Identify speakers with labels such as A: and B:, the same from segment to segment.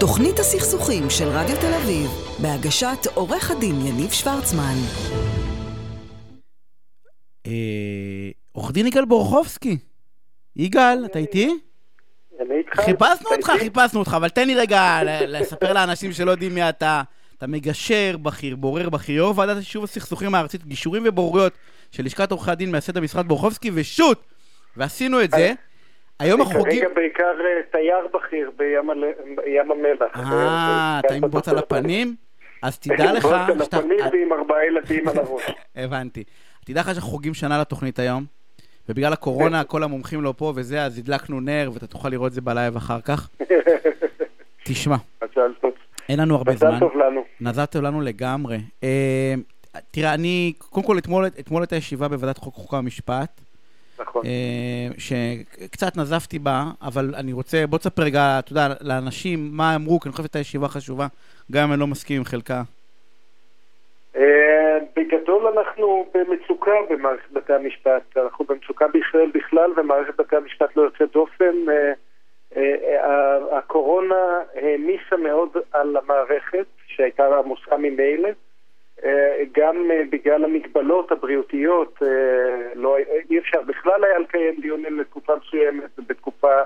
A: תוכנית הסכסוכים של רדיו תל אביב, בהגשת עורך הדין יניב שוורצמן.
B: אה, עורך דין יגאל בורחובסקי. יגאל, אתה איתי?
C: אני איתך.
B: חיפשנו אותך? חיפשנו אותך, אבל תן לי רגע לספר לאנשים שלא יודעים מי אתה. אתה מגשר בכיר, בורר בכיר, יו"ר ועדת יישוב הסכסוכים הארצית, גישורים ובוררויות של לשכת עורכי הדין, מייסד המשרד בורחובסקי, ושות! ועשינו את זה. היום החוגים...
C: כרגע בעיקר אה, תייר בכיר בים הל- בים המלח.
B: אה, אתה עם בוץ על הפנים? אז תדע לך
C: עם בוץ על.
B: אה,
C: הפנים ועם ארבעה ילדים על הראש.
B: הבנתי. תדע לך שאנחנו חוגגים שנה לתוכנית היום, ובגלל הקורונה כל המומחים לא פה וזה, אז הדלקנו נר, ואתה תוכל לראות את זה בלייב אחר כך. תשמע,
C: מזל טוב.
B: אין לנו הרבה
C: מזל
B: זמן.
C: טוב לנו.
B: נזלתם לנו לגמרי. אה, תראה, אני, קודם כל, אתמול הייתה ישיבה בוועדת חוק, חוקה ומשפט,
C: נכון.
B: אה, שקצת נזפתי בה, אבל אני רוצה, בוא תספר רגע, אתה יודע, לאנשים מה אמרו, כי אני חושב שהייתה ישיבה חשובה, גם אם אני לא מסכים עם חלקה.
C: אה, בגדול אנחנו במצוקה במערכת בתי המשפט. אנחנו במצוקה בישראל בכלל, ומערכת בתי המשפט לא יוצאת דופן. אה, הקורונה העמיסה מאוד על המערכת, שהייתה עמוסה ממילא. אה, גם אה, בגלל המגבלות הבריאותיות, אה, לא, אי אפשר בכלל היה לקיים דיונים לתקופה מסוימת, ובתקופה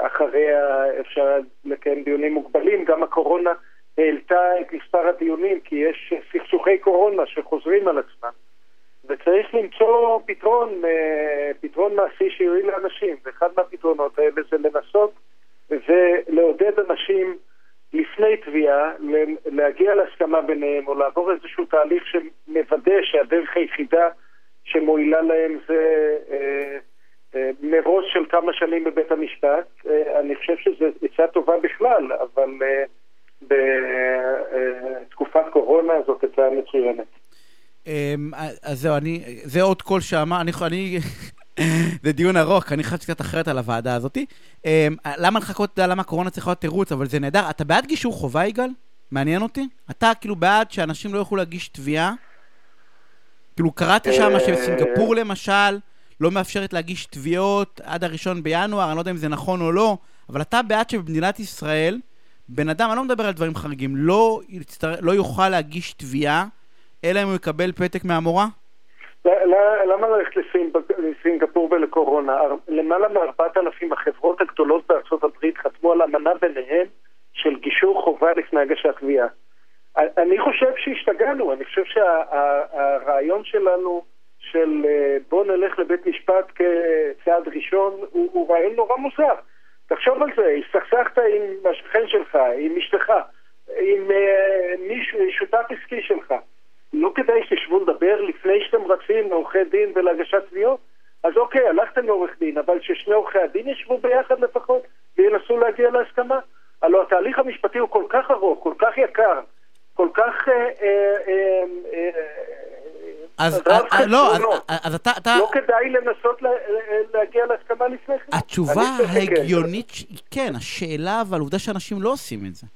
C: אחריה אפשר לקיים דיונים מוגבלים. גם הקורונה העלתה את מספר הדיונים, כי יש סכסוכי קורונה שחוזרים על עצמם. וצריך למצוא פתרון, פתרון מעשי שיועיל לאנשים. ואחד מהפתרונות האלה זה לנסות ולעודד אנשים לפני תביעה להגיע להסכמה ביניהם, או לעבור איזשהו תהליך שמוודא שהדרך היחידה שמועילה להם זה אה, אה, מרוץ של כמה שנים בבית המשפט. אה, אני חושב שזו עצה טובה בכלל, אבל אה, בתקופת קורונה זאת עצה מצוינת.
B: אמ, אז זהו, אני, זה עוד קול שאמר, אני, אני, זה דיון ארוך, אני חשבתי קצת אחרת על הוועדה הזאתי. אמ, למה לחכות, למה הקורונה צריכה להיות תירוץ, אבל זה נהדר. אתה בעד גישור חובה, יגאל? מעניין אותי. אתה כאילו בעד שאנשים לא יוכלו להגיש תביעה? כאילו, קראתי שם
C: אה,
B: שבסינגפור למשל, לא מאפשרת להגיש תביעות עד הראשון בינואר, אני לא יודע אם זה נכון או לא, אבל אתה בעד שבמדינת ישראל, בן אדם, אני לא מדבר על דברים חריגים, לא, יצטר... לא יוכל להגיש תביעה, אלא אם הוא יקבל פתק מהמורה?
C: למה ללכת לסינג- לסינגפור ולקורונה? למעלה מ-4,000 החברות הגדולות בארצות הברית חתמו על אמנה ביניהן של גישור חובה לפני הגשת תביעה. אני חושב שהשתגענו, אני חושב שהרעיון שלנו של אה, בוא נלך לבית משפט כצעד ראשון הוא, הוא רעיון נורא מוזר. תחשוב על זה, הסתכסכת עם השכן שלך, עם אשתך, עם אה, מישהו, שותף עסקי שלך. לא כדאי שתשבו לדבר לפני שאתם רצים לעורכי דין ולהגשת תביעות? אז אוקיי, הלכתם לעורך דין, אבל ששני עורכי הדין ישבו ביחד לפחות וינסו להגיע להסכמה? הלוא התהליך המשפטי הוא כל כך ארוך, כל כך יקר, כל כך... אה, אה, אה, אה,
B: אז, אה, לא, אז,
C: חסרונות.
B: אז אתה, אתה,
C: לא כדאי לנסות לה- להגיע להסכמה לפני כן.
B: התשובה. ההגיונית, כן, השאלה, אבל עובדה שאנשים לא עושים את זה.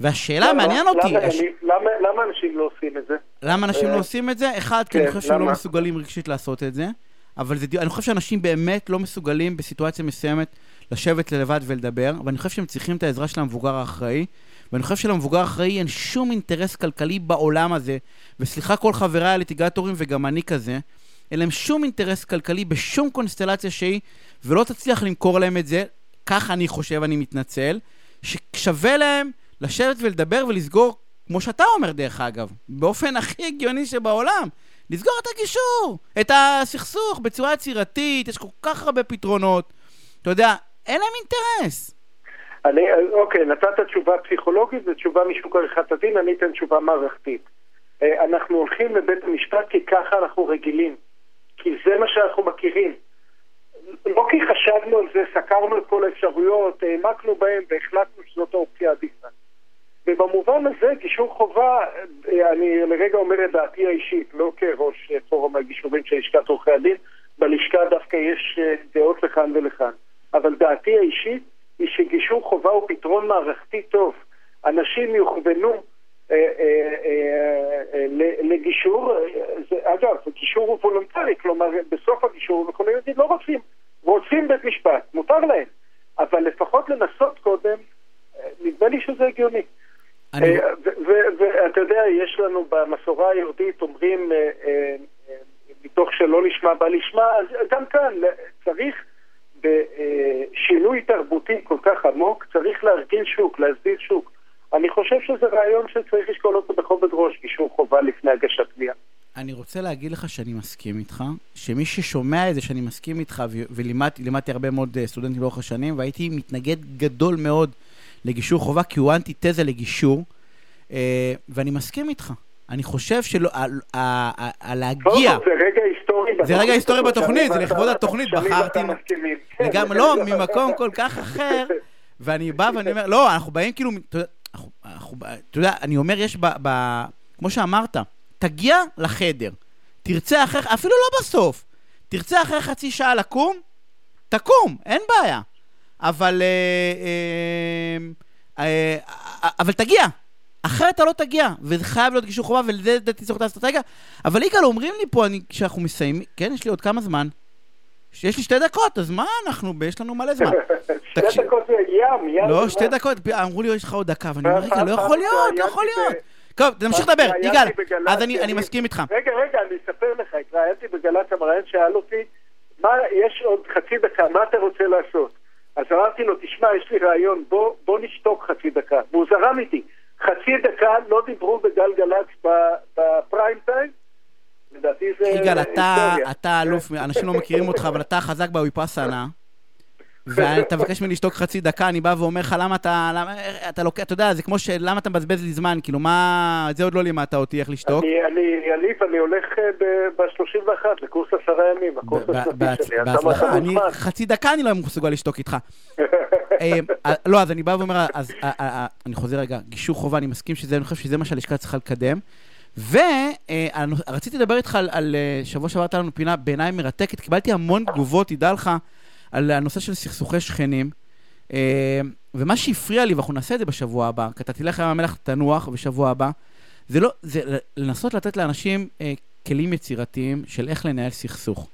B: והשאלה,
C: למה-
B: מעניין אותי,
C: למה,
B: הש-
C: אני- למה, למה אנשים לא עושים את זה?
B: למה אנשים
C: אה,
B: לא עושים את זה? אחד, כי אני
C: כן,
B: חושב שהם לא
C: למה?
B: מסוגלים רגשית לעשות את זה, אבל אני חושב שאנשים באמת לא מסוגלים בסיטואציה מסוימת לשבת לבד ולדבר, ואני חושב שהם צריכים את העזרה של המבוגר האחראי, ואני חושב שלמבוגר האחראי אין שום אינטרס כלכלי בעולם הזה, וסליחה כל חבריי הליטיגטורים וגם אני כזה, אין להם שום אינטרס כלכלי בשום קונסטלציה שהיא, ולא תצליח למכור להם את זה, כך אני חושב, אני מתנצל, ששווה להם לשבת ולדבר ולסגור, כמו שאתה אומר דרך אגב, באופן הכי הגיוני שבעולם, לסגור את הגישור, את הסכסוך בצורה יצירתית, יש כל כך הרבה פתרונות. אתה יודע, אין להם אינטרס.
C: אני, אוקיי, נתת תשובה פסיכולוגית ותשובה משוק עריכת הדין, אני אתן תשובה מערכתית. אה, אנחנו הולכים לבית המשפט כי ככה אנחנו רגילים. כי זה מה שאנחנו מכירים. לא כי חשבנו על זה, סקרנו את כל האפשרויות, העמקנו בהן והחלטנו שזאת האופציה העדיפה. ובמובן הזה גישור חובה, אה, אני לרגע אומר את דעתי האישית, לא כראש אה, פורום הגישורים של לשכת עורכי הדין, בלשכה דווקא יש אה, דעות לכאן ולכאן. אבל דעתי האישית היא שגישור חובה הוא פתרון מערכתי טוב. אנשים יוכוונו אה, אה, אה, לגישור, זה, אגב, גישור הוא וולונטרי, כלומר בסוף הגישור הם יכולים להגיד לא רוצים, רוצים בית משפט, מותר להם, אבל לפחות לנסות קודם, אה, נדמה נראה לי שזה הגיוני.
B: אני...
C: אה, ואתה יודע, יש לנו במסורה היהודית, אומרים, אה, אה, שלא לשמה בא לשמה, אז גם כאן צריך בשינוי תרבותי כל כך עמוק, צריך להרגיל שוק, להסדיר שוק. אני חושב שזה רעיון שצריך לשקול אותו בכובד ראש, גישור חובה לפני הגשת תביעה.
B: אני רוצה להגיד לך שאני מסכים איתך, שמי ששומע את זה שאני מסכים איתך, ולימדתי הרבה מאוד סטודנטים לאורך השנים, והייתי מתנגד גדול מאוד לגישור חובה, כי הוא אנטי-תזה לגישור, אה, ואני מסכים איתך. אני חושב שלא, על להגיע...
C: זה רגע היסטורי
B: בתוכנית. זה רגע היסטורי בתוכנית, זה לכבוד התוכנית, בחרתי... וגם לא, ממקום כל כך אחר, ואני בא ואני אומר, לא, אנחנו באים כאילו, אתה יודע, אני אומר, יש ב... כמו שאמרת, תגיע לחדר, תרצה אחרי, אפילו לא בסוף, תרצה אחרי חצי שעה לקום, תקום, אין בעיה. אבל... אה, אה, אה, אבל תגיע. אחרת אתה לא תגיע, וזה חייב להיות גישור חובה, ולזה לדעתי צריך את האסטרטגיה. אבל יגאל, אומרים לי פה, אני, כשאנחנו מסיימים, כן, יש לי עוד כמה זמן. יש לי שתי דקות, אז מה אנחנו, יש לנו מלא זמן.
C: שתי דקות זה ים, ים.
B: לא, שתי דקות, אמרו לי, יש לך עוד דקה, ואני אומר, רגע, לא יכול להיות, לא יכול להיות. טוב, תמשיך לדבר, יגאל, אז אני מסכים איתך.
C: רגע, רגע, אני אספר לך, התראיינתי בגל"צ, המראיין שאל אותי, מה, יש עוד חצי דקה, מה אתה רוצה לעשות? אז אמרתי לו, תשמע, יש לי רעיון, בוא, בוא נשתוק חצי דקה. והוא זרם איתי. חצי דקה לא דיברו בגלגלצ בפריים טיים. לדעתי זה
B: יגאל, אתה, אתה אלוף, אנשים לא מכירים אותך, אבל אתה חזק בוויפאסנה. ואתה מבקש ממני לשתוק חצי דקה, אני בא ואומר לך, למה אתה, למה, אתה לוקח, אתה יודע, זה כמו של, למה אתה מבזבז לי זמן, כאילו, מה, זה עוד לא לימדת אותי איך לשתוק.
C: אני, אני, אליף, אני הולך אה, ב-31 לקורס עשרה ימים, הקורס השנתי שלי.
B: בהצלחה, אני, חצי דקה אני לא מסוגל לשתוק איתך. אה, אה, לא, אז אני בא ואומר, אז אני חוזר רגע, גישור חובה, אני מסכים שזה, אני חושב שזה מה שהלשכה צריכה לקדם. ורציתי לדבר איתך על שבוע שעבר הייתה לנו פינה בעיניי מרתקת, קיבלתי המון תגובות, תדע לך. על הנושא של סכסוכי שכנים. אה, ומה שהפריע לי, ואנחנו נעשה את זה בשבוע הבא, כי אתה תלך עם המלך תנוח בשבוע הבא, זה לא, זה לנסות לתת לאנשים אה, כלים יצירתיים של איך לנהל סכסוך.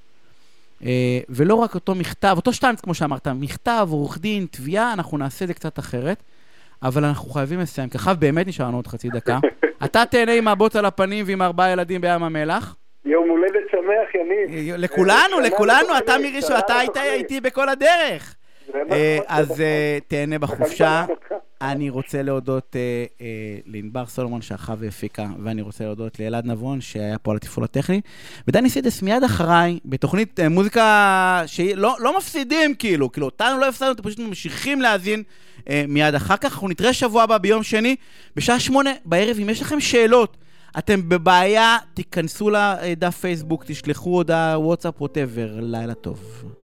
B: אה, ולא רק אותו מכתב, אותו שטיינץ, כמו שאמרת, מכתב, עורך דין, תביעה, אנחנו נעשה את זה קצת אחרת, אבל אנחנו חייבים לסיים, כי אחר באמת נשאר לנו עוד חצי דקה. אתה תהנה עם הבוץ על הפנים ועם ארבעה ילדים בים המלח.
C: יום הולדת שמח, יניב.
B: אה, לכולנו, לכולנו, אתה מראשון, אתה היית איתי בכל הדרך. אה, אז אה, תהנה בחופשה. אני רוצה להודות לענבר סולומון שערכה והפיקה, ואני רוצה להודות לאלעד נבון שהיה פה על התפעול הטכני. ודני סידס מיד אחריי, בתוכנית מוזיקה שלא לא מפסידים כאילו, כאילו אותנו לא הפסדנו, אתם פשוט ממשיכים להאזין מיד אחר כך. אנחנו נתראה שבוע הבא ביום שני, בשעה שמונה בערב, אם יש לכם שאלות. אתם בבעיה, תיכנסו לדף פייסבוק, תשלחו הודעה, וואטסאפ, ווטאבר, לילה טוב.